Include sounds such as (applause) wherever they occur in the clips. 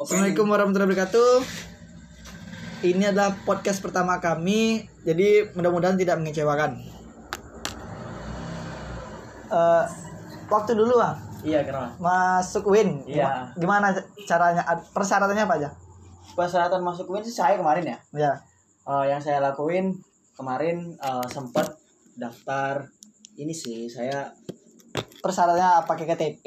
Assalamualaikum warahmatullahi wabarakatuh. Ini adalah podcast pertama kami, jadi mudah-mudahan tidak mengecewakan. Eh, waktu dulu ah, Iya kenapa? masuk Win. Iya. Gimana caranya? Persyaratannya apa aja? Persyaratan masuk UIN sih saya kemarin ya. Ya. Eh, yang saya lakuin kemarin eh, sempet daftar ini sih saya Persyaratannya pakai KTP,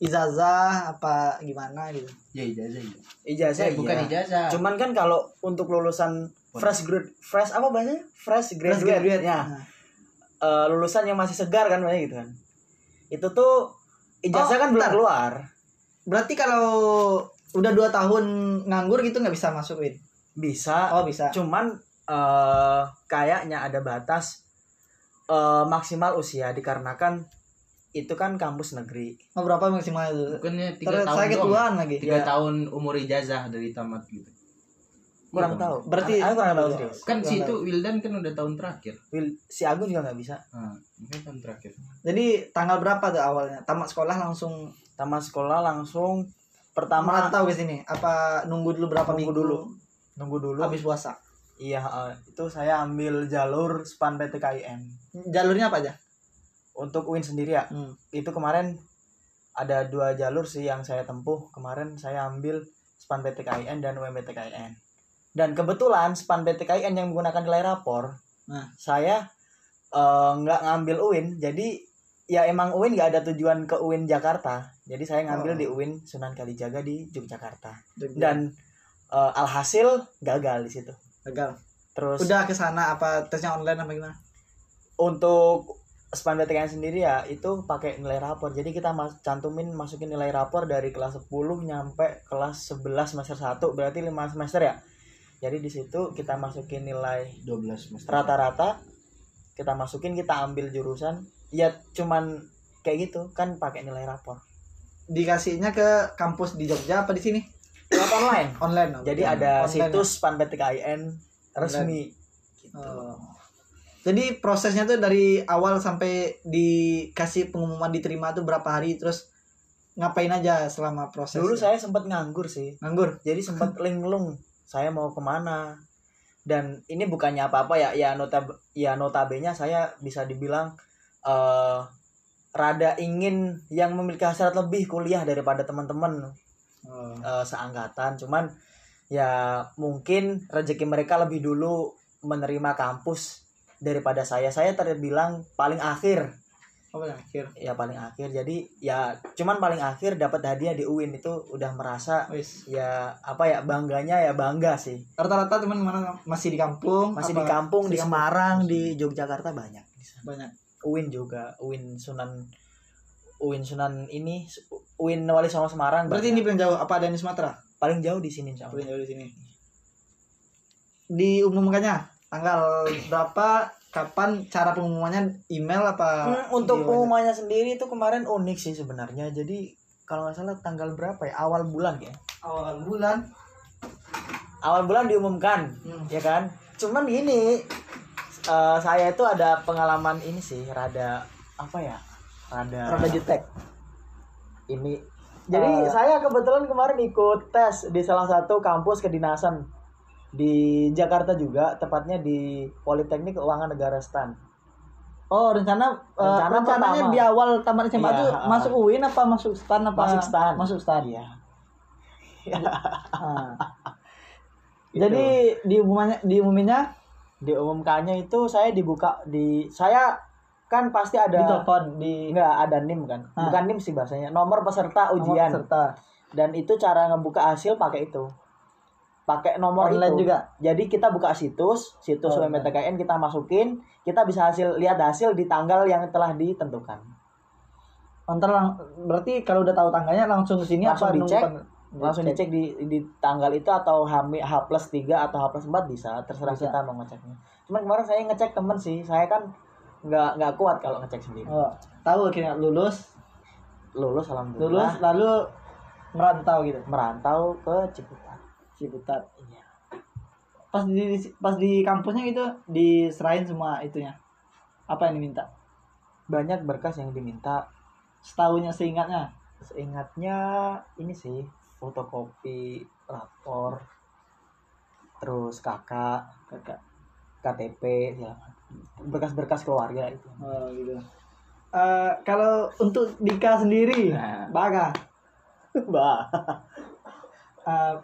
ijazah, apa gimana gitu? Ya ijazah ya. ijazah Eh, bukan iya. ijazah. Cuman kan kalau untuk lulusan fresh grad fresh apa bahasanya? Fresh graduate. Fresh graduate. Ya. Nah. Eh, lulusan yang masih segar kan banyak gitu kan. Itu tuh ijazah Oh, kan belum bentar. keluar. Berarti kalau udah dua tahun nganggur gitu nggak bisa masuk Win? Bisa. Oh bisa. Cuman eh kayaknya ada batas eh maksimal usia dikarenakan itu kan kampus negeri. Oh, berapa maksimal itu? Bukannya tiga Terus tahun saya ketuaan lagi. Tiga Ya. tahun umur ijazah dari tamat gitu. Kurang Iya, tahu. Berarti aku kurang tahu serius. Kan Kurang situ Wildan kan udah tahun terakhir. Will- si Agung juga nggak bisa. Nah, mungkin tahun terakhir. Jadi tanggal berapa tuh awalnya? Tamat sekolah langsung Tamat sekolah langsung pertama merantau ke sini? Apa nunggu dulu berapa Nunggu minggu dulu. nunggu dulu. Habis puasa. Iya, eh, itu saya ambil jalur SPAN PTKIN. Jalurnya apa aja? Untuk UIN sendiri ya. Hmm. Itu kemarin ada dua jalur sih yang saya tempuh. Kemarin saya ambil SPAN PTKIN dan UMPTKIN. Dan kebetulan SPAN PTKIN yang menggunakan nilai rapor, Nah. saya eh, nggak ngambil UIN. Jadi ya emang UIN nggak ada tujuan ke UIN Jakarta. Jadi saya ngambil Oh. di UIN Sunan Kalijaga di Yogyakarta. Dan Dan eh, alhasil gagal di situ. gagal. Terus Udah ke sana apa tesnya online apa gimana? untuk span PTKN sendiri ya itu pakai nilai rapor jadi kita mas cantumin masukin nilai rapor dari kelas 10 nyampe kelas 11 semester 1 berarti 5 semester ya jadi di situ kita masukin nilai 12 semester. rata-rata kita masukin kita ambil jurusan ya cuman kayak gitu kan pakai nilai rapor Dikasihnya ke kampus di Jogja apa di sini? lewat online Online. jadi ada Online, situs span PTKIN resmi gitu. ya? Oh. Jadi prosesnya tuh dari awal sampai dikasih pengumuman diterima tuh berapa hari terus ngapain aja selama proses? dulu saya sempat nganggur sih nganggur. jadi sempat (laughs) linglung saya mau ke mana dan ini bukannya apa-apa ya ya nota ya notabene saya bisa dibilang eh rada ingin yang memiliki hasrat lebih kuliah daripada teman-teman Oh. eh, seangkatan cuman ya mungkin rezeki mereka lebih dulu menerima kampus daripada saya saya terbilang paling akhir Apa yang akhir? ya paling akhir jadi ya cuman paling akhir dapat hadiah di UIN itu udah merasa Wis. ya apa ya bangganya ya bangga sih Rata-rata teman mana masih di kampung? masih apa di kampung masih di Semarang di Yogyakarta banyak Banyak. UIN juga UIN Sunan UIN Sunan ini UIN Wali Songo Semarang Berarti ini banyak. paling jauh apa ada di Sumatera? paling jauh di sini Paling jauh di sini. Diumumkannya tanggal berapa? Kapan cara pengumumannya? Email apa? Hmm, untuk pengumumannya sendiri itu kemarin unik sih sebenarnya jadi kalau nggak salah tanggal berapa ya awal bulan ya awal bulan. awal bulan diumumkan Hmm. ya kan cuman gini eh, saya itu ada pengalaman ini sih rada apa ya rada Rada jutek. ini jadi Eh. saya kebetulan kemarin ikut tes di salah satu kampus kedinasan di Jakarta juga tepatnya di Politeknik Keuangan Negara Stan Oh rencana eh, Rencana rencananya pertama. di awal tamat SMA tuh ha-ha. masuk UIN apa masuk stan apa Masuk stan. masuk stan Iya. Ah. (laughs) Gitu. jadi diumumannya diumuminnya diumumkannya itu saya dibuka di saya kan pasti ada di telepon di enggak ada NIM kan Ah. bukan NIM sih bahasanya nomor peserta nomor ujian peserta dan itu cara ngebuka hasil pakai itu pakai nomor online itu. juga. Jadi kita buka situs situs Oh, UMTKN kita masukin kita bisa hasil lihat hasil di tanggal yang telah ditentukan. Ntar lang- berarti kalau udah tahu tanggalnya langsung ke sini Langsung apa dicek, langsung dicek? di di tanggal itu atau H, H plus 3 atau H plus 4 bisa. Terserah Bisa. kita mau ngeceknya. Cuman kemarin saya ngecek temen sih. Saya kan nggak nggak kuat kalau ngecek sendiri. Oh, tahu akhirnya lulus? Lulus alhamdulillah. Lulus lalu merantau gitu? Merantau ke Ciputat Ciputat iya. Pas di pas di kampusnya gitu diserahin semua itunya. Apa yang diminta? Banyak berkas yang diminta. Setahunya seingatnya? Seingatnya ini sih fotokopi rapor terus kakak kakak. KTP ya berkas-berkas keluarga itu. Oh gitu. Eh, kalau untuk Dika sendiri Nah. Baga (laughs) bah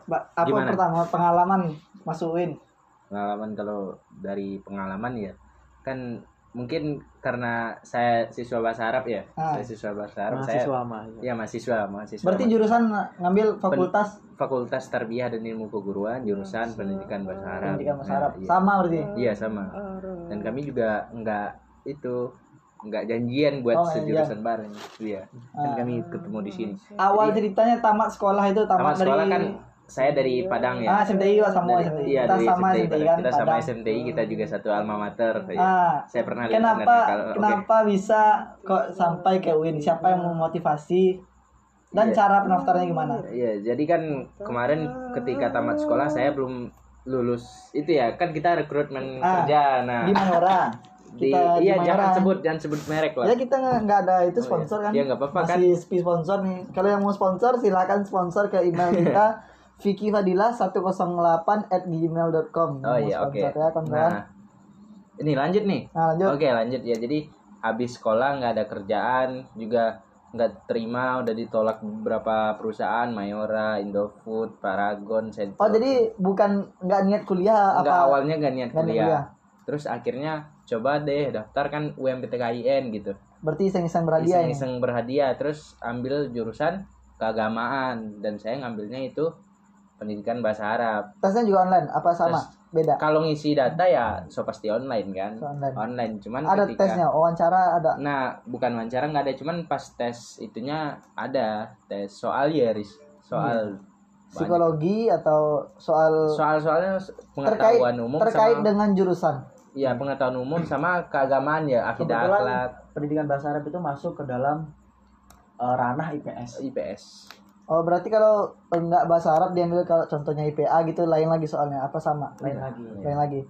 ba- apa Gimana? pertama pengalaman masukin pengalaman kalau dari pengalaman ya kan mungkin karena saya siswa bahasa Arab ya Ah. saya siswa bahasa Arab saya mahasiswa mah ya mahasiswa mahasiswa. Berarti jurusan ngambil fakultas? Fakultas tarbiyah dan ilmu keguruan jurusan pendidikan bahasa Arab. Pendidikan bahasa Nah, Arab iya. sama berarti? Iya sama. Dan kami juga nggak itu nggak janjian buat Oh, nggak sejurusan bareng. Iya. Kan Ah. kami ketemu di sini. Awal Jadi, ceritanya tamat sekolah itu tamat, tamat dari sekolah kan saya dari Padang ya. Ah SMTI juga sama Dari- SMTI iya kita dari sama SMTI, SMTI kan kita sama Padang. SMTI kita juga satu alma mater. Ya. ah. Saya pernah lihat kenapa kalau- kenapa bisa kok sampai ke UIN siapa yang memotivasi? Dan Iya. cara pendaftarannya gimana? Iya, jadi kan kemarin ketika tamat sekolah saya belum lulus. Itu ya kan kita rekrutmen Ah, kerja. Nah di Mayora (laughs) di, kita di iya jangan sebut jangan sebut merek lah. Ya kita nggak ada itu Oh, sponsor iya. kan? Iya, nggak apa-apa kan. masih sponsor nih. Kalau yang mau sponsor silakan sponsor ke email kita (laughs) Vicky Fadila 108 at gmail.com oh iya oke. ya kawan-kawan? Nah ini lanjut nih. Nah lanjut. Oke lanjut ya. Jadi habis sekolah nggak ada kerjaan juga nggak terima udah ditolak beberapa perusahaan Mayora Indofood Paragon Sentro oh jadi bukan nggak niat kuliah nggak apa awalnya nggak niat Nggak niat kuliah. kuliah. terus akhirnya coba deh daftar kan UMPTKIN gitu. Berarti iseng-iseng berhadiah ini iseng-iseng berhadiah terus ambil jurusan keagamaan. Dan saya ngambilnya itu pendidikan bahasa Arab. Tesnya juga online apa sama? Tes. beda? Kalau ngisi data ya so pasti online kan? So, online. online cuman ada ketika tesnya? Wawancara ada? Nah bukan wawancara nggak ada cuman pas tes itunya ada. Tes soal ya Riz. Soal banyak. psikologi atau soal soal-soalnya terkait pengetahuan umum terkait sama dengan jurusan ya pengetahuan umum sama keagamaan ya akidah Kebetulan akhlak pendidikan bahasa Arab itu masuk ke dalam eh, ranah IPS IPS oh berarti kalau enggak bahasa Arab diambil kalau contohnya IPA gitu lain lagi soalnya apa sama lain lagi lain lagi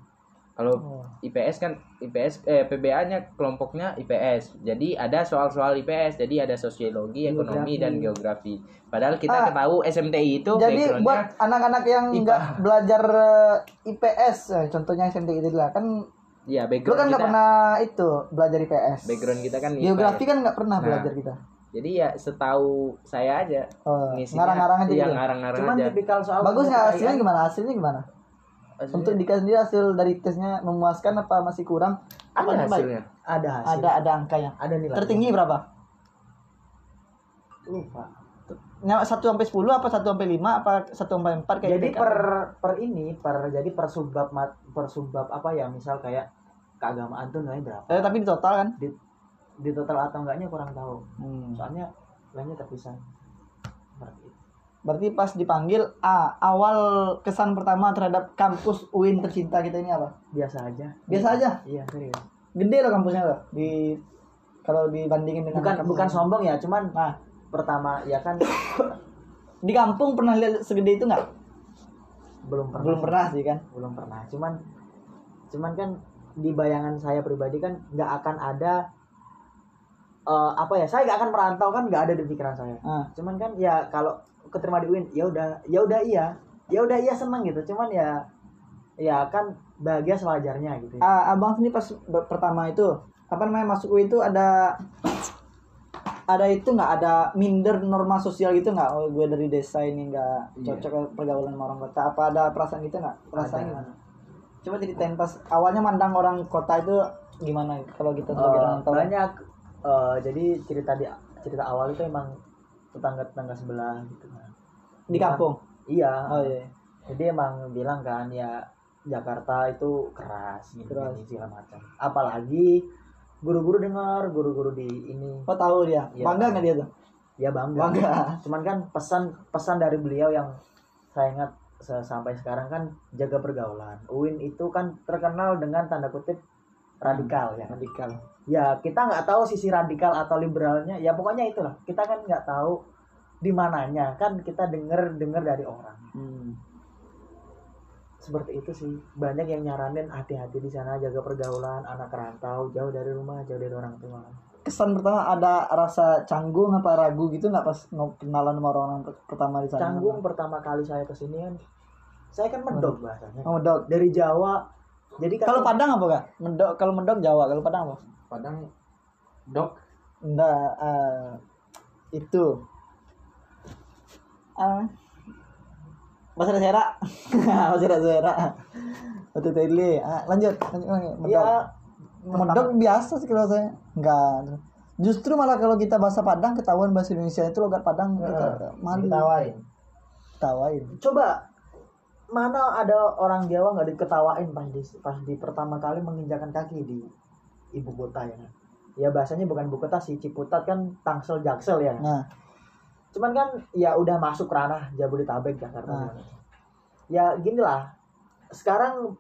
Kalau Oh. IPS kan IPS eh PBA-nya kelompoknya IPS. Jadi ada soal-soal IPS. Jadi ada sosiologi, ekonomi Geografi. dan geografi. Padahal kita Ah. tahu SMTI itu jadi buat anak-anak yang enggak belajar eh, IPS eh, contohnya SMT itu lah kan ya lu background kan nggak pernah itu belajar IPS background kita kan IPA geografi kan nggak pernah Nah, belajar kita. Jadi ya setahu saya aja oh, ngarang-ngarang aja iya, gitu. ngarang-ngarang cuman aja. tipikal soal bagus nggak PTKIN, hasilnya gimana? Hasilnya gimana? Hasilnya untuk Dika sendiri hasil dari tesnya memuaskan apa masih kurang? Ada Apa hasilnya. ada hasil ada ada angkanya. Ada nilai tertinggi berapa? Lupa. Nya 1 sampai 10 apa 1 sampai 5 apa 1 sampai 4 kayak jadi per per ini per jadi per subbab mat per subbab apa ya? Misal kayak keagamaan tuh nilainya berapa? Eh, tapi di total kan? Di, di total atau enggaknya kurang tahu. Hmm. soalnya lainnya terpisah. Seperti itu. berarti pas dipanggil A awal kesan pertama terhadap kampus UIN tercinta kita ini apa? Biasa aja. Biasa aja? Iya serius. Gede loh kampusnya loh. Di kalau dibandingin dengan bukan kampus bukan sombong ya cuman nah. pertama ya kan di kampung pernah lihat segede itu nggak? Belum pernah. Belum pernah sih kan? Belum pernah. Cuman cuman kan di bayangan saya pribadi kan nggak akan ada eh, apa ya saya nggak akan merantau kan nggak ada di pikiran saya. Ah. Cuman kan ya kalau keterima di UIN ya udah ya udah iya ya udah iya seneng gitu. Cuman ya ya kan bahagia sewajarnya gitu Ah, abang sendiri pas pertama itu apa namanya masuk UIN itu ada ada itu nggak? Ada minder norma sosial gitu nggak? Oh gue dari desa ini nggak Iya. cocok pergaulan sama orang kota. Apa ada perasaan gitu nggak? Perasaan Ada. gimana coba ceritain pas awalnya mandang orang kota itu gimana kalau kita sebagai Eh, orang tua banyak. Eh, jadi cerita di cerita awal itu emang tetangga tetangga sebelah gitu kan. Di kampung? iya. Oh iya jadi emang bilang kan ya Jakarta itu keras gitu Keras. gini, segala macam. Apalagi guru-guru dengar guru-guru di ini. Oh tahu dia? Iya. bangga nggak dia tuh? Ya bangga. Bangga. Cuman kan pesan pesan dari beliau yang saya ingat sampai sekarang kan jaga pergaulan. UIN itu kan terkenal dengan tanda kutip radikal ya. Radikal. Ya kita nggak tahu sisi radikal atau liberalnya. Ya pokoknya itulah. Kita kan nggak tahu di mananya. Kan kita denger denger dari orang. Hmm. seperti itu sih. Banyak yang nyaranin hati-hati di sana jaga pergaulan anak rantau jauh dari rumah jauh dari orang tua kesan pertama ada rasa canggung apa ragu gitu nggak pas kenalan sama orang-orang per- pertama di sana? Canggung pertama kali saya ke sini kan. Saya kan medok bahasanya. Oh medok. Dari Jawa. Jadi kan kalau padang apa kak medok kalau medok jawa kalau padang apa? Padang dok. Enggak eh, itu. (laughs) Ah bahasa daerah bahasa daerah Betul tadi lanjut lanjut lanjut. medok. ya medok biasa sih kalau saya. Enggak. Justru malah kalau kita bahasa Padang ketahuan bahasa Indonesia itu logat Padang kita malu ditawain ketawain coba mana ada orang Jawa nggak diketawain pas di pas di pertama kali menginjakan kaki di ibu kota ya kan? Ya bahasanya bukan ibu kota sih Ciputat kan Tangsel Jaksel ya nah. Cuman kan ya udah masuk ranah Jabodetabek Jakarta Nah. ya gini lah sekarang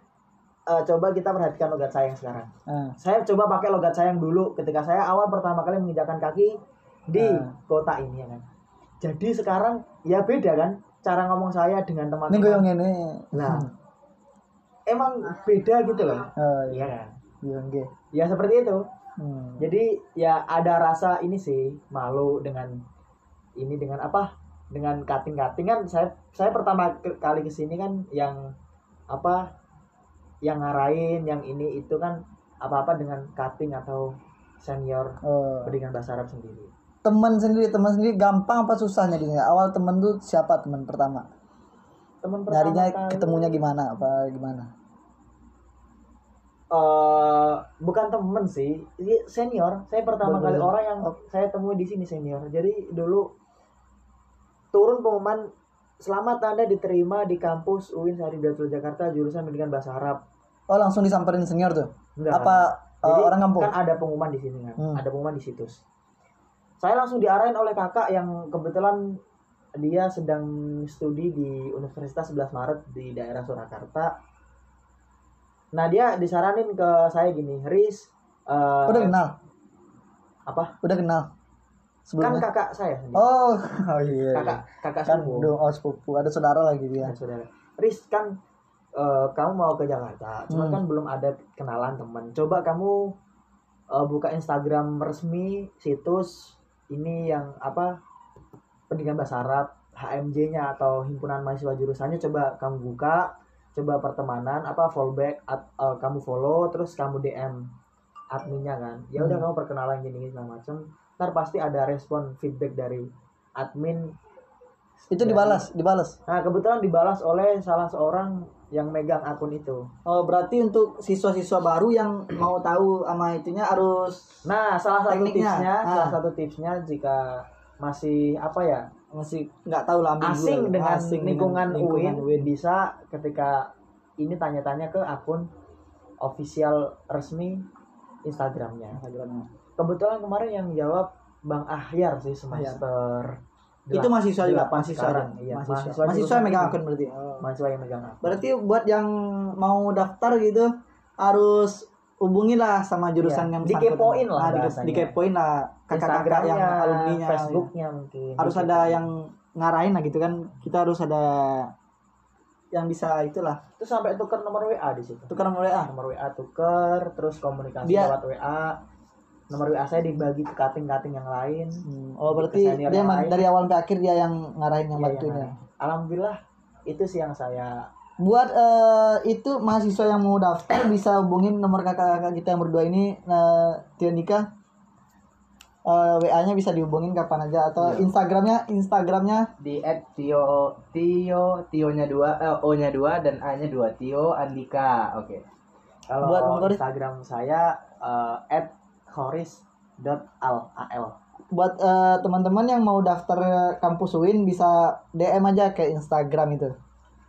eh, coba kita perhatikan logat saya yang sekarang. Nah saya coba pakai logat saya yang dulu. Ketika saya awal pertama kali menginjakan kaki di Nah. kota ini ya kan. Jadi sekarang ya beda kan cara ngomong saya dengan ini teman-teman goyang ini nah emang beda gitu loh. Oh, iya. Iya kan? Goyang ge. ya seperti itu. Hmm. jadi ya ada rasa ini sih malu dengan ini dengan apa? Dengan cutting-cutting kan saya saya pertama kali ke sini kan yang apa yang ngarahin yang ini itu kan apa-apa dengan cutting atau senior Oh. pendidikan bahasa Arab sendiri. Teman sendiri teman sendiri gampang apa susahnya dia awal temen tuh siapa teman pertama? Teman pertama nyarinya kali- ketemunya gimana? Apa gimana? Eh bukan temen sih senior. Saya pertama Bener. kali orang yang saya temui di sini senior. Jadi dulu turun pengumuman selamat anda diterima di kampus UIN Sari Datul Jakarta jurusan pendidikan bahasa Arab. Oh langsung disamperin senior tuh? Enggak, apa uh, Jadi, orang kampung kan ada pengumuman di sini kan Hmm. ada pengumuman di situs. Saya langsung diarahin oleh kakak yang kebetulan dia sedang studi di Universitas 11 Maret di daerah Surakarta. Nah dia disaranin ke saya gini Riz eh, udah kenal? Apa? Udah kenal kan sebelumnya? kakak saya oh (laughs) oh iya kakak kakak kan sepupu. dong oh sepupu. Ada saudara lagi dia. Dan saudara. Riz kan eh, kamu mau ke Jakarta. Cuman Hmm. kan belum ada kenalan teman. Coba kamu eh, buka Instagram resmi situs ini yang apa pendidikan bahasa Arab HMJ-nya atau himpunan mahasiswa jurusannya coba kamu buka. Coba pertemanan apa fallback at- eh, kamu follow terus kamu DM adminnya kan. Ya udah Hmm. kamu perkenalan gini segala macam ntar pasti ada respon feedback dari admin itu dibalas dibalas Nah, kebetulan dibalas oleh salah seorang yang megang akun itu. oh berarti untuk siswa-siswa baru yang mau tahu sama itunya harus Nah, salah satu Tekniknya, tipsnya, ah. salah satu tipsnya jika masih apa ya, masih nggak tahu lah asing lah. dengan Asing lingkungan, lingkungan UIN, bisa ketika ini tanya-tanya ke akun official resmi Instagramnya. Instagramnya. Kebetulan kemarin yang jawab Bang Ahyar sih semester. itu delap- mahasiswa juga mahasiswa sekarang, iya. mahasiswa Mahasiswa yang megang akun berarti oh. Mahasiswa yang megang akun. Berarti buat yang mau daftar gitu harus hubungi lah sama jurusan Iya, yang dikepoin lah Ah, dike- bahasanya. dikepoin lah kakak-kakak yang Instagramnya, alumninya. Facebooknya mungkin. Harus Gitu. ada yang ngarahin lah gitu kan. Kita harus ada yang bisa itulah Terus sampai tuker nomor WA di situ. tukar nomor WA. Nomor WA tuker, terus komunikasi Dia- lewat WA. Nomor WA saya dibagi ke cutting-cutting yang lain. Hmm, Oh berarti dia yang dari awal sampai akhir dia yang ngarahin yang Iya, bantuin yang ya. Alhamdulillah itu sih yang saya Buat eh, itu mahasiswa yang mau daftar bisa hubungin nomor kakak-kakak kita yang berdua ini eh Tio Nika. Eh, WA-nya bisa dihubungin kapan aja atau Iya. Instagramnya Instagramnya di at Tio Tio Tio nya dua eh, O nya dua dan A nya dua Tio Andika oke kalau Buat? Instagram saya eh, at khoris.al al. buat eh, teman-teman yang mau daftar kampus UIN bisa DM aja ke Instagram itu.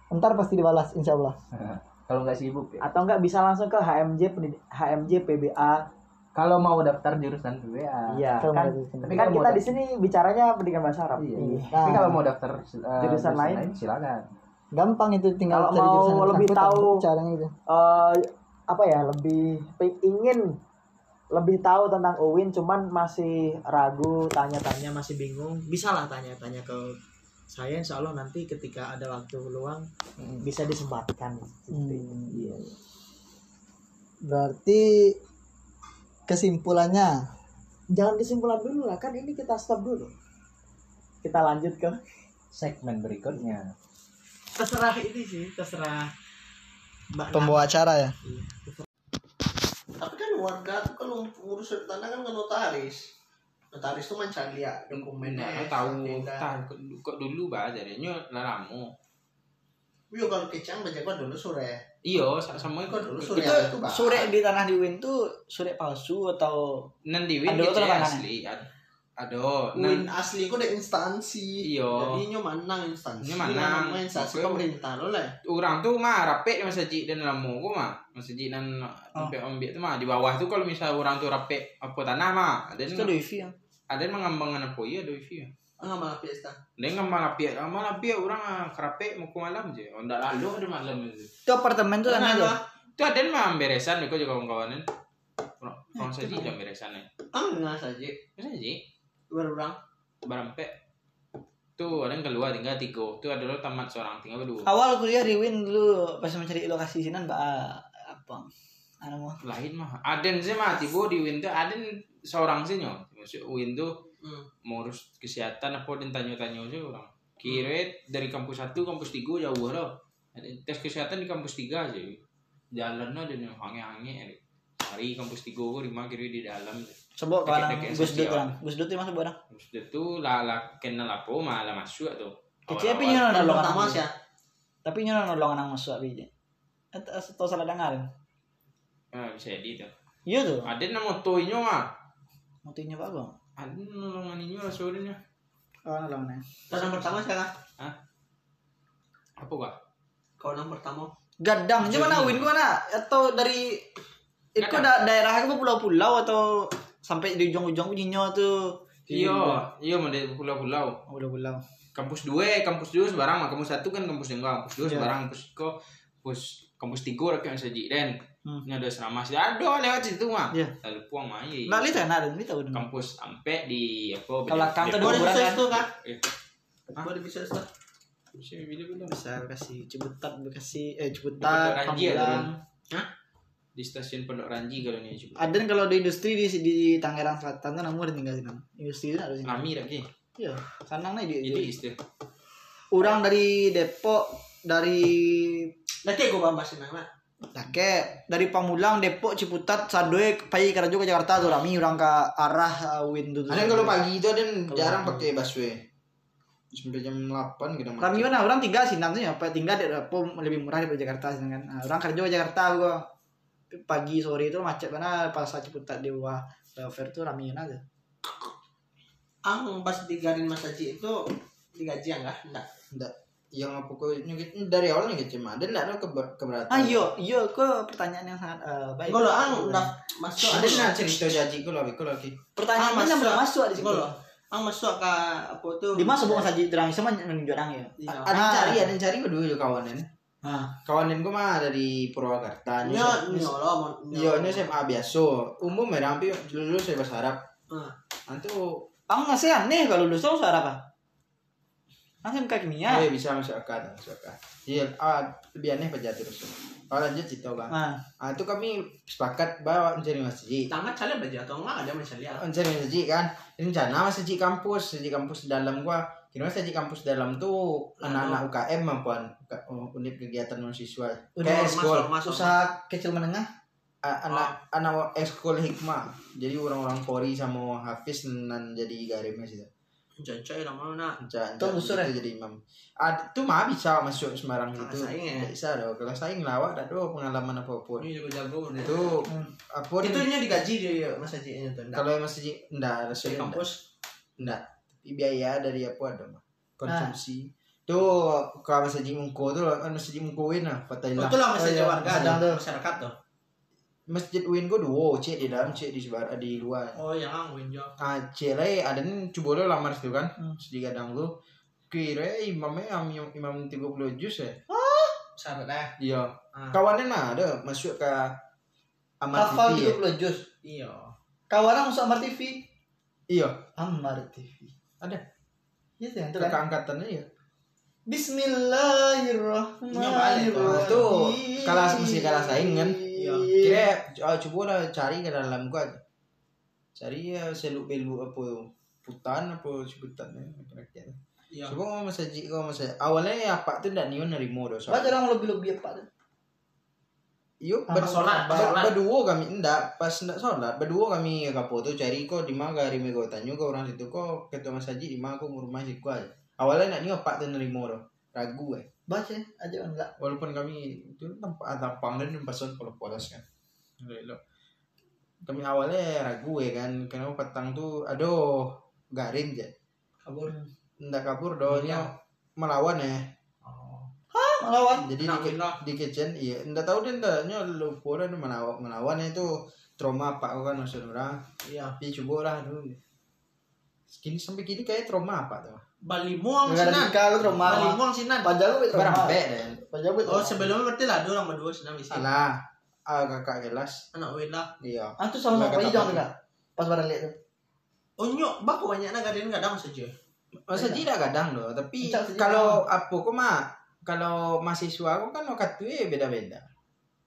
Ntar pasti dibalas insya Allah. (laughs) kalau nggak sibuk ya Atau enggak bisa langsung ke HMJ HMJ PBA. kalau mau daftar jurusan PBA Iya, kan. sini. Tapi kan kita di sini bicaranya pendidikan bahasa Arab. iya. Iya. tapi Nah. kalau mau daftar eh, Jurusan lain? silakan Gampang itu tinggal Kalau cari mau jurusan lebih tahu- caranya gitu. eh apa ya lebih ingin lebih tahu tentang UIN cuman masih ragu tanya-tanya masih bingung. Bisa lah tanya-tanya ke saya insya Allah nanti ketika ada waktu luang bisa disempatkan. Hmm, iya. Berarti kesimpulannya? Jangan kesimpulan dulu lah kan ini kita stop dulu. Kita lanjut ke Segmen berikutnya. terserah ini sih terserah mbak Pembawa acara ya. Kan warga tuh kalau ngurus tanah kan ke notaris. Notaris tuh mencari ya dokumennya. Nah, tahu sertifikat. tahu kok dulu bah jadinya laramu. Iya kalau kecang baca dulu sore. Iyo, sa- sama Kok ikut dulu sore Itu ya, itu bah. sure di tanah di Win tuh sure palsu atau Nan di win Ada gitu ya, asli. Ad- Ado, Win asli kok ada instansi. Iya. Jadi nyo manang instansi. Nyo manang. Instansi pemerintah lo lah. orang tuh mah rapek masjid dan lamu gua mah masjid dan tempat ambil tuh mah di bawah tuh kalau misal orang tuh rapek apa tanah mah ada itu yang di wifi ya. ada yang mengambangkan apa iya ada wifi ya Ah malah pesta. ada yang ngambil lapia ngambil lapia orang ah, kerapek mau malam aja oh enggak lalu ada malam itu Itu apartemen tuh tanah tuh. itu ada yang mah beresan kok juga kawan-kawanan orang saja jam beresannya Ah nggak saja. bisa aja Berurang. barampe tuh ada yang keluar tinggal tiga. Tuh ada lo tamat seorang tinggal berdua. Awal kuliah di Win dulu pas mencari lokasi sinan mbak apa? Anu mau lain mah. Aden sih mah tiba di Win tuh Aden seorang sih nyo. Maksud Win tuh Hmm. mau urus kesehatan apa dan tanya-tanya aja orang. Kira dari kampus satu kampus tiga jauh Ada tes kesehatan di kampus tiga aja. Jalannya ada yang hangi-hangi hari kampus tiga gue lima kira di dalam kawan Deket-deket Gus Dut kan. Gus Dut itu masuk barang. terus itu lah lah kenal apa malah masuk tuh Kecil tapi nyono nolong anak. sih ya. Tapi nyono nolong anak masuk abi. Atau salah dengar. ah, bisa jadi tuh Iya tuh. ada yang motonya mah Motinya Pak Bang. ada nolongan ini rasulnya Oh, nolongnya. Tahun yang pertama sih kan. apa gak Kau yang pertama. Gadang, cuma mana Win gua mana? Atau dari itu da daerah apa pulau-pulau atau sampai di ujung-ujung Nyinyo tuh. iya iya mau dari pulau-pulau Oh, Pulau-pulau. kampus dua kampus dua sebarang mah kampus satu kan kampus dua kampus dua Iya. sebarang kampus kok kampus kampus tiga rakyat yang saji dan Hmm. ini ada asrama sih ada lewat situ mah Iya. lalu puang mah iya Nggak lihat kan ada, tahu kampus sampai di apa Belakang tuh Gua ada di kuburan bisa kan? itu kan. Eh. Gua di bisa itu. bisa bila-bila Bisa kasih Ciputat, Bekasi, eh ada, Pamulang. Hah? Di stasiun Pondok Ranji kalau ini coba Ada kalau di industri di di Tangerang Selatan tuh namun tinggal di sana. Industri itu sini. Lami lagi Iya, sanang nih di. ini istilah Orang dari Depok, dari Nanti gua bambasin nama. Lake, dari Pamulang, Depok, Ciputat, Sadoe, Pai, Karajo ke Jakarta tuh rami orang ke arah uh, Win tuh. Ada yang kalau pagi itu ada jarang pakai busway. Sampai jam 8 gitu Rami mana orang tinggal sih nanti ya, apa tinggal di Depok lebih murah daripada Jakarta sih kan. Nah, orang kerja ke Jakarta gua. Pagi sore itu macet mana pas Ciputat di bawah flyover tuh ramiin aja. Ang pas digarin Mas Haji itu digaji ya enggak? Enggak. Enggak. Yang apa kok nyungkit dari awal nih cuma ada enggak ada keber- keberatan. Ah iya, iya kok pertanyaan yang sangat eh, baik. Lo ang udah masuk. Ada nah cerita jaji kok lagi kok lagi. Pertanyaan Ah, mana masuk. belum masuk di lo. Ang masuk ke apa tuh? Di mana sebelum saja terang sama menunjuk orang ya. Iya. Ada yang Ah. cari, ada yang cari gue dulu kawanan. Ah, Kawanan gue mah dari Purwakarta. Nyo nyo lo mau. Iya, ini SMA biasa. Umum ya, tapi dulu saya bahasa Arab. Ah. Nanti Ang masih aneh kalau lulus tahu suara apa? Ang SMK kimia. oh, ya bisa masuk akal, masuk akal. Iya, ah, lebih aneh aja terus. Oh, lanjut cerita bang. Nah, Ah, itu kami sepakat bahwa mencari masjid. Tamat kalian belajar atau enggak ada masalah. Mencari masjid kan. Rencana masjid kampus, masjid kampus dalam gua. Kira masjid kampus dalam tuh anak-anak UKM maupun unit kegiatan mahasiswa. Kayak masuk. usaha kecil menengah. Anak anak ekskul hikmah. Jadi orang-orang Polri sama Hafiz nan jadi garimnya sih. Jancoy lama mana? Jangan Tuh, usul ya? jadi imam. Ah, itu mah bisa masuk Semarang Kelas itu. saing ya? Bisa dong. Kalau saing lawak ada dong pengalaman apa pun. Ini juga jago deh. Itu apa Itu nya digaji di Mas Haji tuh. enggak? kalau enggak Di rasanya enggak. kampus. Enggak. Biaya dari apa ada mah. Konsumsi. Tuh kalau masjid Mungko tuh kan masjid Mungko win lah. Itu lah masjid Oh, iya. warga tuh. masyarakat tuh. Masjid Win gua dua, cek di dalam, cek di sebar di luar. Oh yang ang winjo. Ah, cek lah ada nih coba lo lamar situ kan. Hmm. Sedih kadang lu. Kira imamnya imam, imam 30 juz ya. Syarat eh. Iya. Ah. Kawannya mah ada masuk ke Amar Hafal TV ya. 30 juz. Iya. Kawanan masuk Amar TV. Iya, Amar TV. Ada. Iya tuh yang itu Ke kan. angkatannya ya. Bismillahirrahmanirrahim. Itu kalah mesti kalah saing kan? Iya. Kira oh, coba lah cari ke dalam gua. cari ya seluk beluk apa putan apa sebutannya kira-kira Iya. coba mau masjid kau masjid awalnya ya apa tuh ndak niun nerimo dosa Baca dong lebih-lebih apa tuh? Yuk, ber sholat, berdua kami enggak pas enggak sholat berdua kami kapo tuh cari kok di mana gari mego tanya ke orang situ kok ketua mas haji di mana aku rumah sih gua awalnya nak ni apa tuh nerimo ragu eh Baca aja enggak. walaupun kami itu tempat tampang dan pason kalau polos kan Lelo. kami awalnya ragu ya kan karena petang tuh aduh garin je Kabur. enggak kabur doanya melawan ya. Melawan. jadi Nak di, di kitchen iya enggak tahu deh enggaknya lupa dan melawan melawan itu trauma apa kan maksud orang Iya. tapi coba lah dulu kini sampai kini kayak trauma apa tuh Bali Muang Sinan. lu trauma. Bali Muang Sinan. Pajak lu trauma. berampe dan Pajak lu Oh sebelumnya berarti lah ada orang berdua Sinan bisa. salah ah, kakak kelas Anak Wela. iya Ah tuh sama kata hijau enggak? Pas pada lihat tuh. Oh nyok, baku banyak nak gadin kadang saja. masa tidak kadang loh tapi kalau apa kok mah kalau mahasiswa aku kan waktu itu beda beda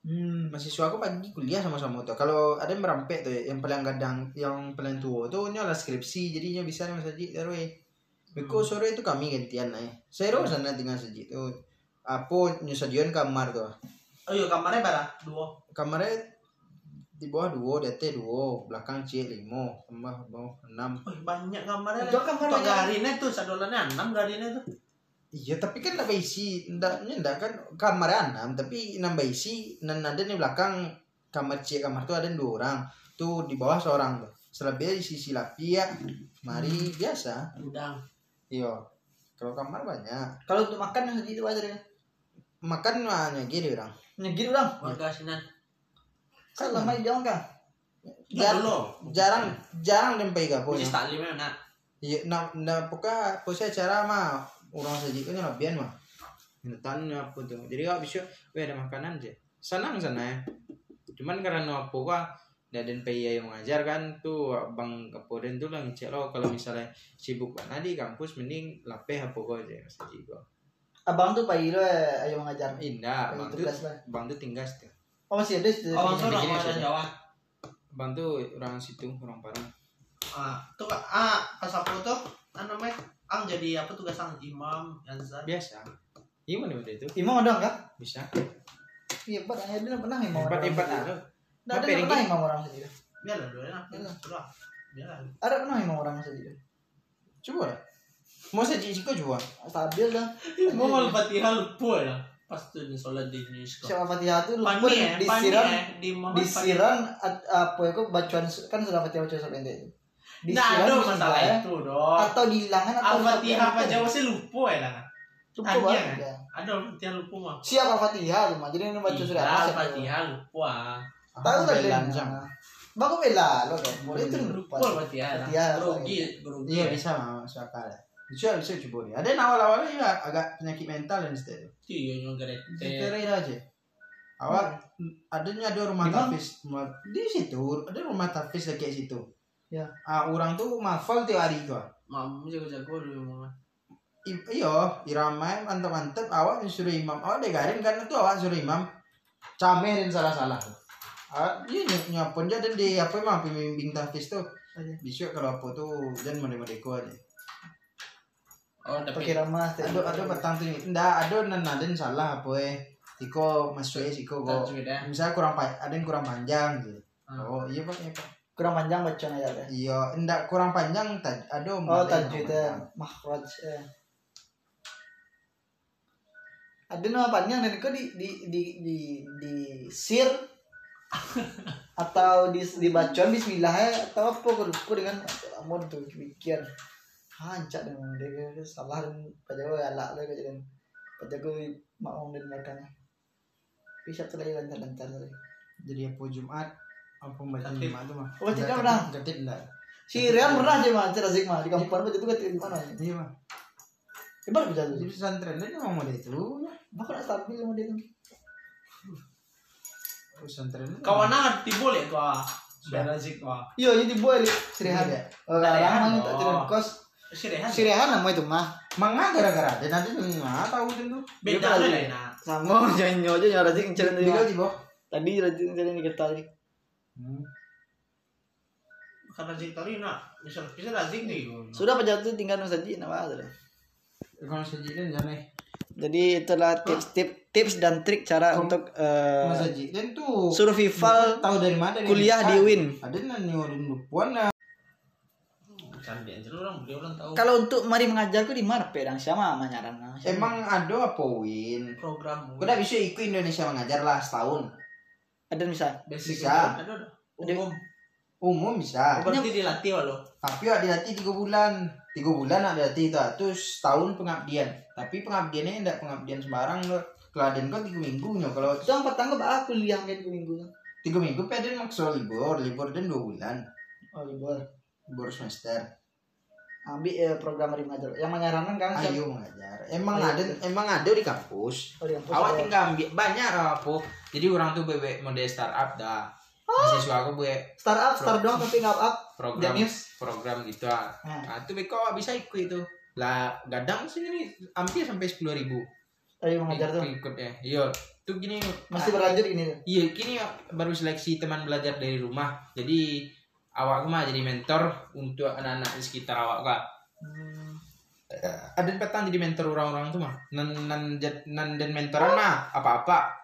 Hmm. mahasiswa aku pagi kuliah sama-sama tuh kalau ada yang merampek tuh yang paling kadang yang paling tua tuh nyola skripsi jadinya bisa nih mas Haji taruh eh Beko sore itu kami gantian eh saya Hmm. sana tinggal saji tuh apa nyusadian kamar tuh Oh iya kamarnya berapa? Dua. kamarnya di bawah dua di atas dua belakang c lima tambah bawah enam Oh banyak kamarnya. Itu kamar banyak. garinnya tuh sadolannya enam garinnya tuh. Iya tapi kan nambah isi ndaknya ndak kan kamarnya enam tapi nambah isi dan ada di belakang kamar c kamar tuh ada dua orang tuh di bawah seorang tuh selebihnya di sisi lapia mari biasa Udang. iya kalau kamar banyak Kalau untuk makan yang segitu aja deh. makan hanya gini orang Nyegir orang. Warga Sinan. Kan lama hijau kan. Ya Jar- dulu. jarang jarang dempai taklimnya nak. Iya, nah, nah, pokoknya pokoknya cara mah orang saja kan lebihan mah. Intan apa tuh. Jadi kalau bisa, weh ada makanan aja. Senang sana ya. Cuman karena apa kok dan PI yang mengajar kan tuh bang Kapoden tuh lah ngecek lo kalau misalnya sibuk kan di kampus mending lapeh apa kok aja mas Haji kok. Abang tuh pagi lo ayo ngajar. Indah, Pagi bang tuh tugas lah. bang tuh tinggal tuh. Oh masih ada sih. Oh tuh orang. Jawa. Bang tuh orang situ, orang Parang. Ah, tuh ah pas aku tuh apa namanya? Ang jadi apa tugas ang imam azan. Biasa. Gimana udah itu? Imam ada enggak? Bisa. Iya, Pak. Dia pernah imam empat sendiri. ada. Nggak ada pernah imam orang sendiri. Biarlah dulu ya. Biarlah. Biarlah. Biarlah. Ada pernah imam orang sendiri. Coba lah. Mau saja sih coba. Stabil dah. Mau mal fatihah lupa ya. Pas tuh di sholat di Indonesia. Siapa Fatihah tuh lupa ya, disiram ya, disiram apa itu bacaan kan sudah Fatihah bacaan sampai ente itu. Nah, ada masalah itu dong. atau dihilangkan atau Al-Fatihah apa dipakai. Jawa sih lupa ya lah. Lupa kan? ya. Ada Al-Fatihah lupa mah. Siapa Fatihah cuma jadi ini baca sudah Iya, apa Al-Fatihah lupa. Tahu kan dia? Bagus bela lo kan. Boleh itu Lupa. Al-Fatihah. Fatihah, Grogi, grogi. Iya bisa mah masuk akal. Bisa bisa coba nih. Ada yang awal-awalnya juga agak penyakit mental dan seterusnya. Iya, yang geret. Diterai aja. Awal adanya ada rumah Di tafis rumah- di situ ada rumah tafis lagi di situ. Ya. Ah, orang tuh mafal tiap hari tuh. Mamu jago-jago dulu mama. I- Iya, irama mantap-mantap. Awak yang suruh imam. Awak degarin karena tuh awak suruh imam. Camer dan salah-salah. Ah, iya ny- nyapun aja dan di apa emang pembimbing tafis tuh. Bisa kalau apa tuh dan mode-modeko aja. Oh, tapi Pakai ramah. Ada ada petang tuh ndak ada nenaden salah apa eh. Iko masuk eh siko tak kok. Misalnya kurang ada yang kurang panjang gitu. Ah. Oh iya pak, iya pak. Kurang panjang bacaan ya. Iya, ndak kurang panjang taj ada Oh tajwid kurang ya. panjang. Makhraj ya. Ada nama panjang dan kok di di di di di sir (laughs) atau di di bacaan bismillah ya atau apa kudu dengan amun tuh pikir hancak dengan dia dia salah dan pajago alak lah kajian pajago mau dan makanya bisa tuh lagi lancar lancar lagi Jadi apa Jumat apa pembacaan Ketip. Jumat tuh mah. Oh, pernah. Ketip enggak. si Rian pernah aja mah cerdas sih mah di kampung apa itu kan di mana ya Iya mah. Ibarat bisa Di tuh pesantren dia memang model itu. ya. Aku nak stabil dia tuh Pesantren. Kawan nak timbul ya tuh ah. Sudah razik tuh ah. Iya, jadi li. Sirihan Iya. ya. Mah oh. tak cerita kos. Si Rehan. Sirihan nama itu mah. Mangga gara-gara dan nanti tuh nggak tahu tentu. Beda lah. Sama (laughs) jangan nyojo yang rajin cerita tadi. Mah. di rajin cerita di kita tadi. Hmm. karena jadi tadi nak bisa bisa lazim nih Sudah penjara itu tinggal nama ada. Jadi itulah tips-tips tips dan trik cara untuk eh, sajidan tuh survival tahu dari mana? Kuliah di. Win. Ada orang lupuan lah. candi aja orang beli orang tahu Kalau untuk mari mengajarku di Marpe dan siapa menyarankan? Emang ada apa Win? program Kau udah bisa ikut Indonesia mengajar lah setahun. Ada bisa. basic Bisa. ada ada umum Umum bisa. oh, berarti dilatih walau Tapi ada dilatih tiga bulan. Tiga bulan ada dilatih itu. Terus setahun pengabdian. Tapi pengabdiannya tidak pengabdian sembarang loh. Keladen kau tiga minggu nyo. Kalau Itu yang pertama bah kuliah kan dua minggu. tiga minggu peden maksud libur. Libur dan dua bulan. Oh libur. Libur semester. Ambil eh, program mari mengajar. Yang menyarankan kan? Ayo mengajar. Emang Ayo. ada emang ada di kampus. Oh, di kampus Awak tinggal ambil banyak apa. Jadi orang tuh bebek model startup dah. Mahasiswa aku buat startup, start doang tapi nggak up. program program gitu ah. Nah. Nah, itu beko bisa ikut itu. Lah gadang sih ini hampir sampai sepuluh ribu. Tadi mengajar tuh. Ikutnya. Iya. Tuh gini Masih berlanjut ini. Iya, kini baru seleksi teman belajar dari rumah. Jadi awak mah jadi mentor untuk anak-anak di sekitar awak kak. Hmm. Ada petang jadi mentor orang-orang tuh mah. Nan nan jad- nan dan mentoran mah apa-apa.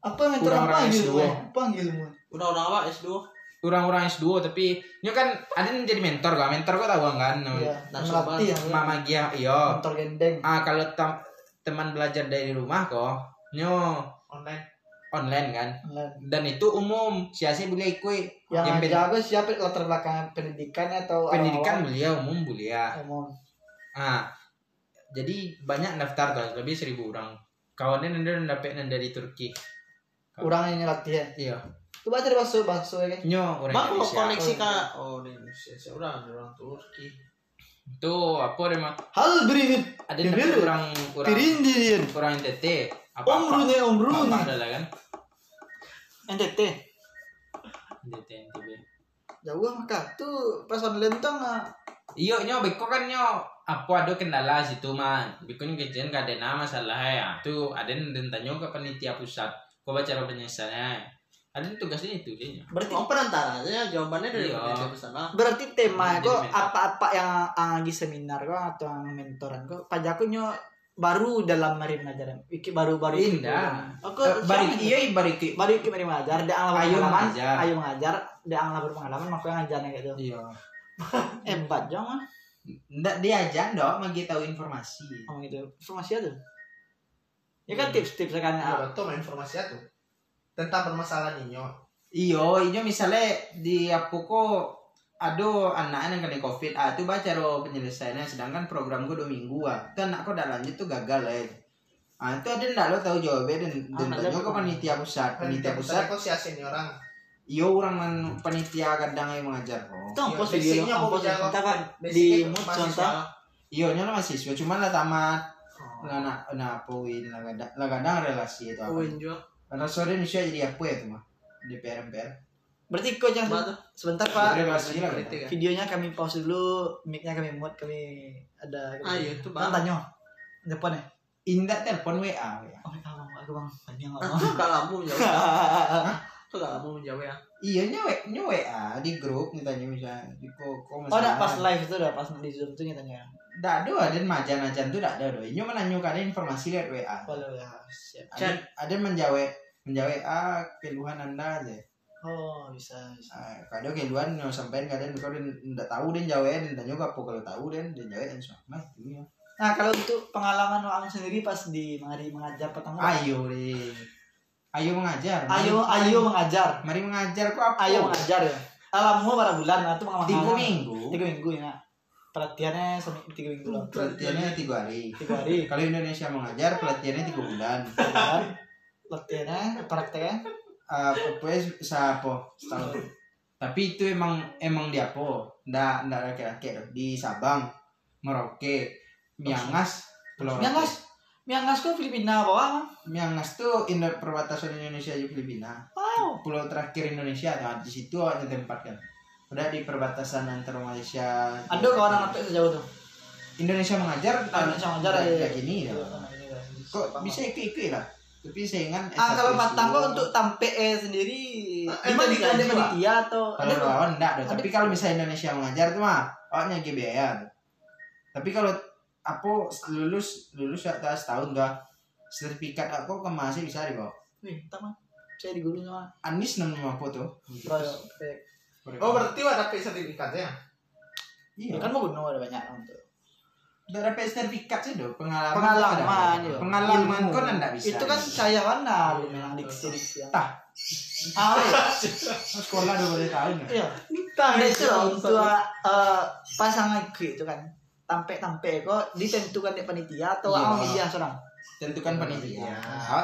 Apa mentor apa orang ilmu? S2. Apa ilmu? udah orang apa S2 Orang-orang S2 tapi ini kan ada yang jadi mentor kak. Mentor kok tahu kan? Iya, melatih ya. Mama Gia, iya. Mentor gendeng. Ah kalau tem- teman belajar dari rumah kok, nyo online online kan. Online. Dan itu umum, siapa boleh ikut. Yang Yang pen- jago siapa latar belakang pendidikannya atau pendidikan awal-awal? beliau umum beliau. Umum. Ah, jadi banyak daftar tuh, lebih seribu orang. Kawannya nanti dapat dari Turki. Orang yang latih ya. Iya. Coba cari bakso bakso ya kan. Nyo orang bang mau Indonesia. koneksi kak oh di Indonesia saya udah ada orang Turki Tuh apa deh mah? Hal beringin. Ada orang orang Pirindin. orang NTT. Apa Om Bruni, Om apa Bruni. ada lah kan? NTT. NTT NTB. Jauh maka tuh pas online tuh nggak Iyo nyo beko kan nyo apa ada kendala situ mah. Beko nyo kejadian gak ada nama masalah ya. Tuh ada yang tanya ke panitia pusat. Kau baca cara penyelesaiannya. Ada tugasnya itu dia. berarti oh penantara aja jawabannya dari Iya. penelitian sana berarti tema kok apa-apa yang ang lagi seminar kok atau yang mentoran kok pajakku nyo baru dalam mari mengajar iki baru baru iki Indah. aku Eh, Bari iya bari ki. baru iki mari mengajar. Dia ang Ayo pengalaman mengajar. ayo mengajar. Dia ang berpengalaman makanya ngajarnya gitu. Iya. (laughs) hebat jangan Nggak diajar dong, magi tahu informasi. ngomong gitu. Informasi aja ya kan tips-tips kan ya betul informasi itu tentang permasalahan ini Iyo, ini misalnya di apa kok ada anak yang kena covid, ah itu baca lo penyelesaiannya, sedangkan program gue dua minggu ah, itu anak kok udah lanjut tuh gagal ya. Ah itu ada ndak lo tahu jawabnya dan dan Ah, tanya ke panitia pusat, panitia pusat, kok si asin orang? Iyo orang man panitia kadang yang mengajar. Kok. ang pos Iya, video mau pos kita kan di contoh. Iyo nyonya mahasiswa, cuman lah tamat, Oh. lah nak nak apa win, lah kadang lah kadang relasi itu apa. Uin juga Karena sore Indonesia jadi apa ya tuh mah? DPR MPR. Berarti kok tuh? sebentar pak. Ya? videonya kami pause dulu mic-nya kami mute kami ada Ah, iya, itu, Bang tanya. Depan ya Indah telepon WA ya. oh ya bang aku bang tanya nggak Ah, bang (laughs) tuh gak lama menjawab tuh gak lama menjawab ya Iya nyewe nyewe WA di grup ditanya misalnya di kok kok oh udah pas live itu udah pas di zoom tuh tanya. Tidak ada, ada majan-majan tuh tidak ada doy. Nyo menanyakan ada informasi lewat WA. kalau ya siap. Ada, ada menjawab menjawab ah keluhan anda aja. Oh bisa bisa Ah, kadang keluhan nyo sampai kadang kau tidak tahu dan jawab dan tanya apa kalau tahu dan dan jawab dan semua itu ya. nah kalau untuk pengalaman orang sendiri pas di mari mengajar pertama Ayo deh, ayo mengajar. Mari- ayo ayo mengajar Mari mengajar kok apa? ayo mengajar ya alammu berapa bulan nah itu pengalaman Tiga minggu. tiga minggu ya pelatihannya semi tiga minggu lah Pelatihannya tiga hari. tiga hari Kalau Indonesia mengajar pelatihannya tiga bulan. kan latihannya prakteknya Ah, pues siapa setahun. Tapi itu emang emang di apa? Ndak ndak laki-laki. Di Sabang, Merauke, Miangas, Pulau Miangas Miangas kok Filipina bawah Miangas tuh Indo perbatasan Indonesia dan Filipina. wow Pulau terakhir Indonesia nah, di situ ada tempat kan. Udah di perbatasan antara Malaysia. ada kawan anak tuh sejauh tuh Indonesia mengajar Ah, Indonesia mengajar, kayak iya. gini ya. Kok bisa ikut-ikut lah? Tapi saingan Ah, kalau S1 matang kok dulu. untuk tampe eh sendiri Ah, di mana itu di ada digaji, Pak. panitia atau kalau ada lawan enggak ada Ada- tapi kalau misalnya Indonesia mengajar tuh mah biaya tuh. tapi kalau apa lulus lulus ya tak setahun gak sertifikat aku ke masih bisa dibawa Nih, taman. Saya di guru sama Anis namanya apa tuh Royal. Oh berarti ada sertifikatnya. iya Ya kan mau gunung ada banyak untuk. Dapat sertifikat sih dong pengalaman Pengalaman, iya. pengalaman kan enggak bisa Itu kan saya mana lu memang diksi diksi. Tah. Ah, iya. sekolah dua puluh tahun ya Iya. Nah, itu untuk eh, pasangan itu kan tampe-tampe kok ditentukan di panitia atau ah media seorang. tentukan panitia Iya.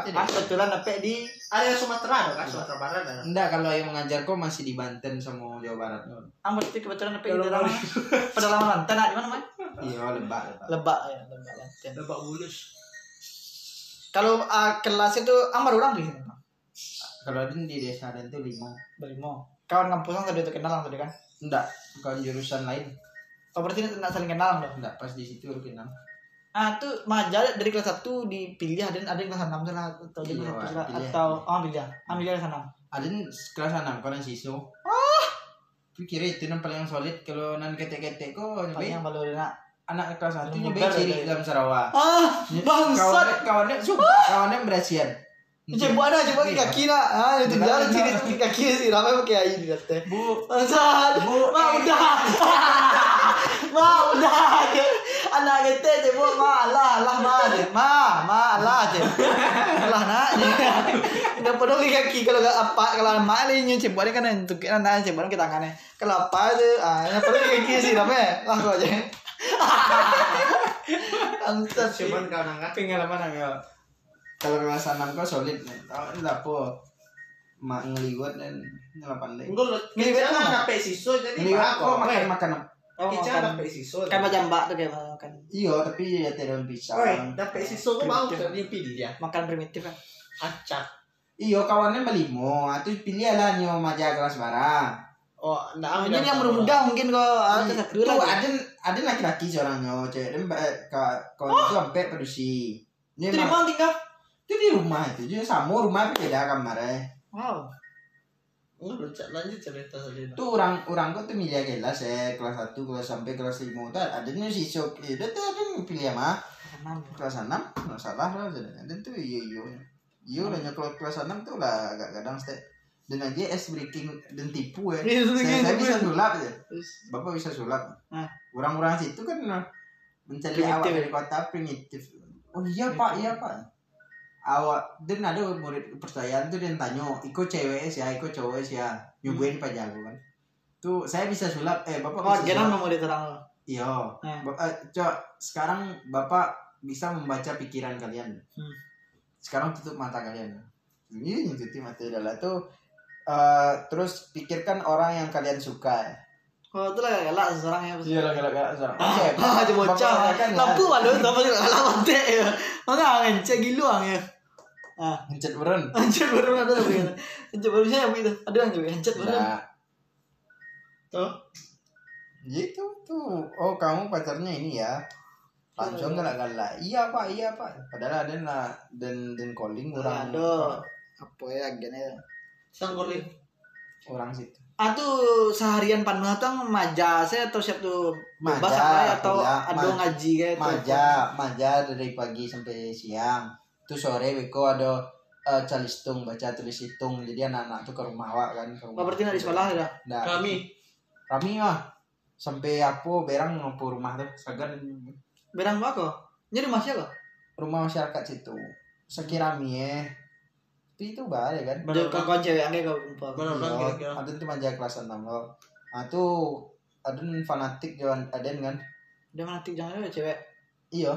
tidak Ah kebetulan dapet di yang Sumatera ada kan Sumatera Barat enggak kalau yang mengajar kok masih di Banten sama Jawa Barat ah berarti kebetulan dapet di dalam pedalaman Banten di mana man? Iya lebak lebak Lebak ya, Lebak Banten. Lebak Bulus. Kalau ah, kelas itu amar orang di sini. Kalau ada di desa dan tuh lima Berlima. Kawan kampus tadi itu kenal tadi kan. enggak bukan jurusan lain Oh berarti tidak saling kenal dong. enggak pas di situ baru kenal Ah tuh maja dari kelas 1 dipilih ada ada yang kelas 6 salah atau di Iya, kelas Wak, 1 salah pilih. atau oh pilih. Ah pilih kelas 6. ada yang kelas enam kau nasi siswa ah pikir itu yang paling solid kalau nan ketek-ketek kok Paling yang baru nak. Anak kelas satu nyobain ciri dalam Sarawak Ah, bangsat. kawannya kawannya sumpah kawannya berasian Coba ada coba kaki nak. Ah itu jalan ciri kaki sih ramai pakai air di kata. bu Bangsat. Bu, Ma eh. udah. (laughs) Ma udah. Anak kita bu ma lah lah ma je. Ma ma lah je. Lah nak. Dah peduli kaki kalau enggak apa kalau ma ni nyu coba kan untuk kita nak coba ke tangannya. Kalau apa je ah yang peduli ke kaki sih ramai. Lah kau je. Bangsat sih. Cuman kau nangkat. pengalaman agak kalau enam kok solid tahu ini apa mak ngeliwat dan nyelapan deh Enggak, Ngeliwat kita mana? kan dapat siswa jadi ngeliwat kok apa? makan makan Oh, Kita kan dapat siswa. kan macam mbak tuh kayak makan iya tapi ya tidak pisang Oi, dapat siswa kok mau jadi pilih dia. makan primitif kan. Acak. iya kawannya melimo itu pilih lah nyo maja kelas barang Oh, enggak Ah, Ini yang muda mungkin kok ah, itu satu lah. ada ada laki-laki seorangnya cewek dan kau itu sampai produksi ini Itu di mana tinggal? itu di rumah itu jadi sama rumah tapi beda kamarnya Wow. Enggak lucu lanjut cerita tadi. itu orang orang kok tuh milih kelas ya kelas 1 kelas sampai kelas 5 tuh ada nih siswa itu tuh ada yang pilih mah Enam. kelas 6 nggak salah lah dan tuh iya iya iya udah nyokol kelas 6 tuh lah agak kadang step dan aja es breaking dan tipu ya. Iya, saya, saya bisa sulap ya bapak bisa sulap. Nah. orang-orang situ kan nah, mencari Primitif awak ya? dari kota primitif. Oh iya pak iya pak. Awak dan ada murid kepercayaan tuh dia tanya ikut cewek sih ya ikut cowok sih ya? Nyobain pak jago kan. Tuh saya bisa sulap. Eh bapak oh, sulap. mau diterang iya. Ba- eh, Cok, sekarang bapak bisa membaca pikiran kalian. Hmm. sekarang tutup mata kalian. Ini nyututi mata adalah tuh eh, terus pikirkan orang yang kalian suka Oh, itu lah galak seorang ya. iya lah galak galak sekarang Ah, aja bocah. Lampu malu sama sih galak mati ya. Mana ngecek giluang ya. Ah, Mencet beren. hancur baru ada tapi. Hancur baru saya begitu. Ada yang juga hancur. Nah, Tuh. gitu tuh. Oh, kamu pacarnya ini ya. Langsung galak-galak. Iya, Pak, iya, Pak. Padahal ada na dan dan calling orang Aduh. Apa ya agennya? Sanggolin. orang situ. Tuh seharian penuh tuh maja saya atau siap tuh Maja, apa ya atau kuliah, ada ngaji kayak tuh. Maja, maja dari pagi sampai siang. Tuh sore Wiko ada eh, calistung baca tulis hitung. Jadi anak-anak tuh ke rumah awak kan. Ke rumah. Oh, berarti di sekolah ya? Nah, Kami. Kami mah sampai apa berang ngompo rumah tuh segan Berang apa kok? Jadi masih kok? rumah masyarakat situ sekirami ya tapi itu bahaya kan Jadi kawan cewek angge kau kumpul. Ada tuh manja kelas 6 loh nah tuh ada yang fanatik jalan ada yang kan Dia fanatik jangan ada cewek iya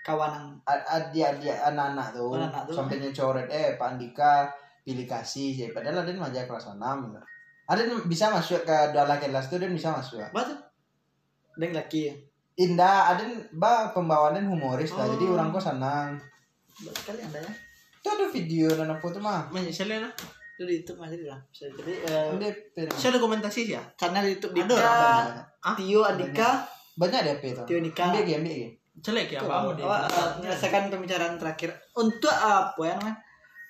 kawan yang A- dia dia anak-anak tuh Anak-anak tuh. sampai nyecoret eh Pak Andika pilih kasih sih padahal ada yang manja kelas 6 gitu. ada yang bisa masuk ke dalam kelas tuh dan bisa masuk Batu. Deng laki ya. Indah ada yang bah pembawaannya humoris lah jadi Oh. orang kok senang sekali anda ya. Itu ada video dan apa tuh mah Menyesal lah. Itu di YouTube masih lah. Jadi eh, Ada. Saya dokumentasi sih ya. channel YouTube Ada Dika, Banyak. Ah, Tio Andika, banyak deh itu Tio Nika. ambil ya ambil ya Jelek ya, ah, menyelesaikan pembicaraan terakhir untuk apa ya namanya?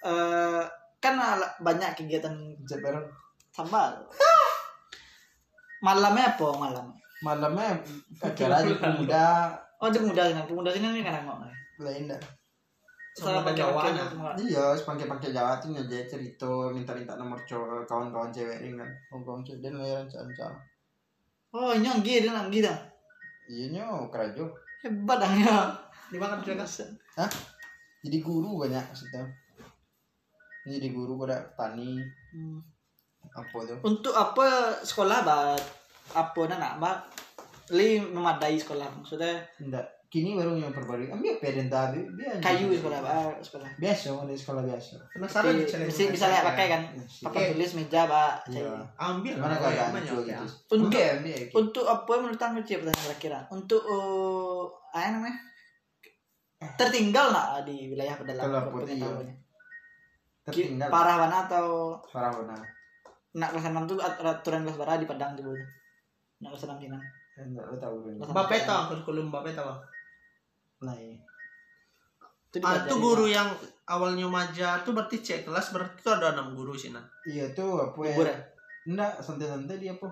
eh kan banyak kegiatan bareng. sambal malamnya apa malam Malamnya acara di pemuda oh di pemuda sini pemuda sini ini kan mau lain dah. Sama Sama Jawa, Jawanya nah. Iya, pakai-pakai Jawa tuh ngejek cerita, minta-minta nomor cowok kawan-kawan cewek ini kan. Kawan-kawan cewek dan layaran caca. oh nyonggi dia nanggi dah Iya nyo, kerajo. hebat dah ya Di mana juga Hah? Jadi guru banyak maksudnya. Jadi guru pada tani Hmm. apa tuh? untuk apa sekolah bat apa nak mbak li memadai sekolah maksudnya Enggak. Kini baru yang perbarui. Ambil pedenta biasa. kayu sekolah Pak. sekolah Biasa, di sekolah biasa. penasaran bisa bisa lihat pakai kan Iya. papan tulis meja pak Iya. ambil Mana lah, lucu ya. Untuk- untuk apa menurut kamu Cip pertanyaan kira-kira untuk uh, apa namanya tertinggal nak di wilayah pedalaman Kalau putih, pengetahuannya? Tertinggal. parah mana atau Parah benar. nak kelas enam tuh at- aturan kelas parah di Padang tuh nak kelas enam Cina Enggak lo tahu Bapak tahu kurikulum Bapak tahu Nah, iya. itu ah itu guru yang awalnya maja tuh berarti cek kelas berarti tuh ada enam guru sih nah Iya tuh apa ya? Libur ya? Enggak, santai-santai dia apa?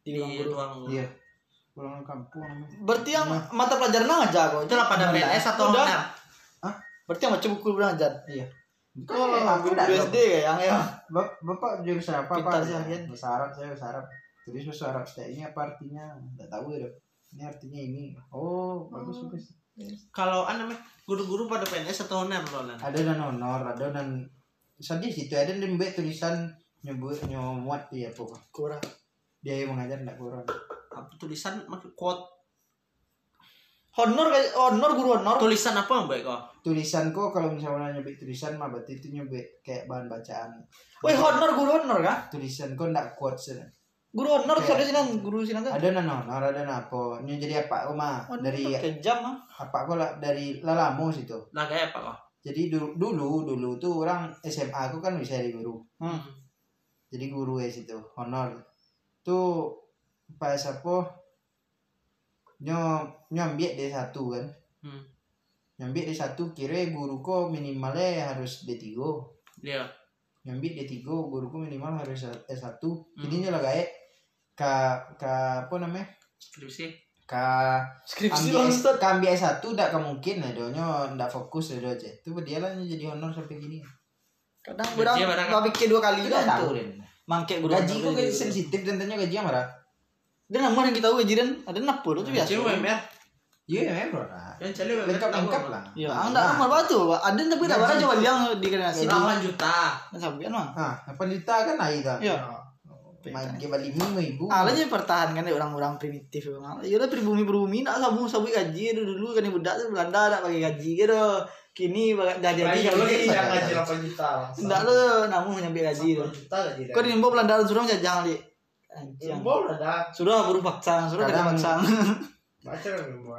di di ruang guru Iya. Pulang kampung berarti yang mata pelajaran aja kok itu lah pada Udah. PNS atau Udah. honor berarti yang baca buku belajar Iya. oh aku enggak tahu. SD ya yang ya Bap- Bapak jurusan apa Pintar Pak? sekalian. Bahasa Arab saya bahasa Arab. Tulis bahasa Arab saya ini apa artinya? Enggak tahu ya. Ini artinya ini. Oh, bagus Oh. bagus. Kalau an namanya guru-guru pada PNS atau honor loh Nan? Ada dan honor, ada dan sedih situ ada dan mbak tulisan nyebut nyomuat dia apa? kurang Dia yang mengajar enggak kurang. apa tulisan maksud quote honor honor guru honor tulisan apa yang baik kok Tulisan kok kalau misalnya nyebut tulisan mah berarti itu nyebut kayak bahan bacaan. Wih honor guru honor kah Tulisan kok enggak quotes ya. Guru honor Kayak- soalnya sini guru sini tuh Ada nan honor, ada nan apa? Ini jadi apa mah Honor dari kejam ah apa kok lah dari lalamu situ. nah kayak apa kok Jadi dulu dulu dulu tuh orang SMA aku kan bisa jadi guru. hmm. Jadi guru ya situ, honor. Tuh pas apa? Nyo nyambiak D1 kan. hmm. Nyambiak D1 kira guru kok minimalnya harus D3. iya Nyambiak D3 guru kok minimal harus S1. Hmm. Jadi nyo lah kayak ka ka apa namanya? skripsi. Ka skripsi langsung ka ambil S1 ndak kemungkin ada nyo ndak fokus ada aja. Itu dia lah jadi honor sampai gini. kadang barang- nggak pikir dua kali Tidak kan tahu mangke guru Gaji kok gaji sensitif dan tanya gaji yang marah. dan nama yang kita tahu gaji dan ada napo itu biasa. Cewek mer. Iya, ya, bro. Nah, yang cewek mer. Lengkap-lengkap lah. ya anda nomor batu. Ada tapi tak barang coba yang di generasi delapan juta. Sabian mah Ah, apa juta kan aja dah. Ya Main ke Bali lima ibu. Alanya pertahankan deh orang-orang primitif memang. Ya udah pribumi pribumi nak sabu sabu gaji dulu dulu kan budak tuh Belanda nak pakai gaji gitu. Kini dah jadi Iya, gaji. yang gaji 8 juta Enggak lo namu nyampe gaji gaji Kau di Nimbo Belanda suruh jajang. Anjing. Jembol ada Sudah buru paksang, sudah kerja paksang. baca kan jembol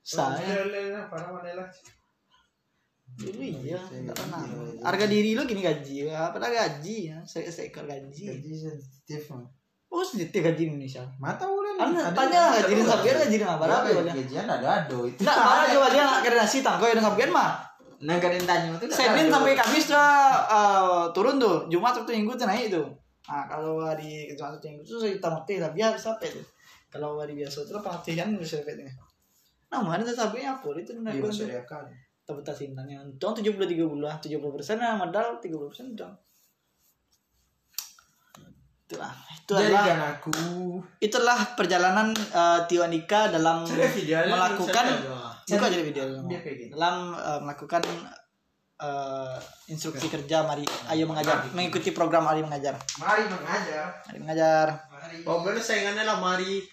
Saya para mana lah dulu iya, enggak pernah. Harga diri lo gini gaji, apa dah gaji ya, se seekor gaji. Gaji sensitif. mah. Oh sedikit gaji Indonesia. Mata udah. Anda tanya gaji dan sabian gaji dengan berapa ya? Gajian ada ado itu. Enggak, mana coba dia nak kena nasi tangkau yang sabian mah. Nah, kadang tanya itu. Senin sampai Kamis tuh uh, turun tuh, Jumat Sabtu Minggu tuh naik tuh. Nah kalau hari Jumat Sabtu Minggu tuh saya tamat tapi habis sampai tuh. Kalau hari biasa itu pelatihan bisa sampai Nah mana tuh sampai apa itu Iya, naik masuk untung tujuh puluh tiga bulan, tujuh puluh persen nah modal tiga puluh persen dong. Itulah, itu Jadi adalah kan aku itulah perjalanan uh, Tio Andika dalam melakukan buka jadi video Dia kayak gitu. dalam uh, melakukan uh, instruksi kerja mari ayo mengajar. Mengikuti program Ari mengajar. Mari mengajar. Ari mengajar. Mari. Oh saingannya lah mari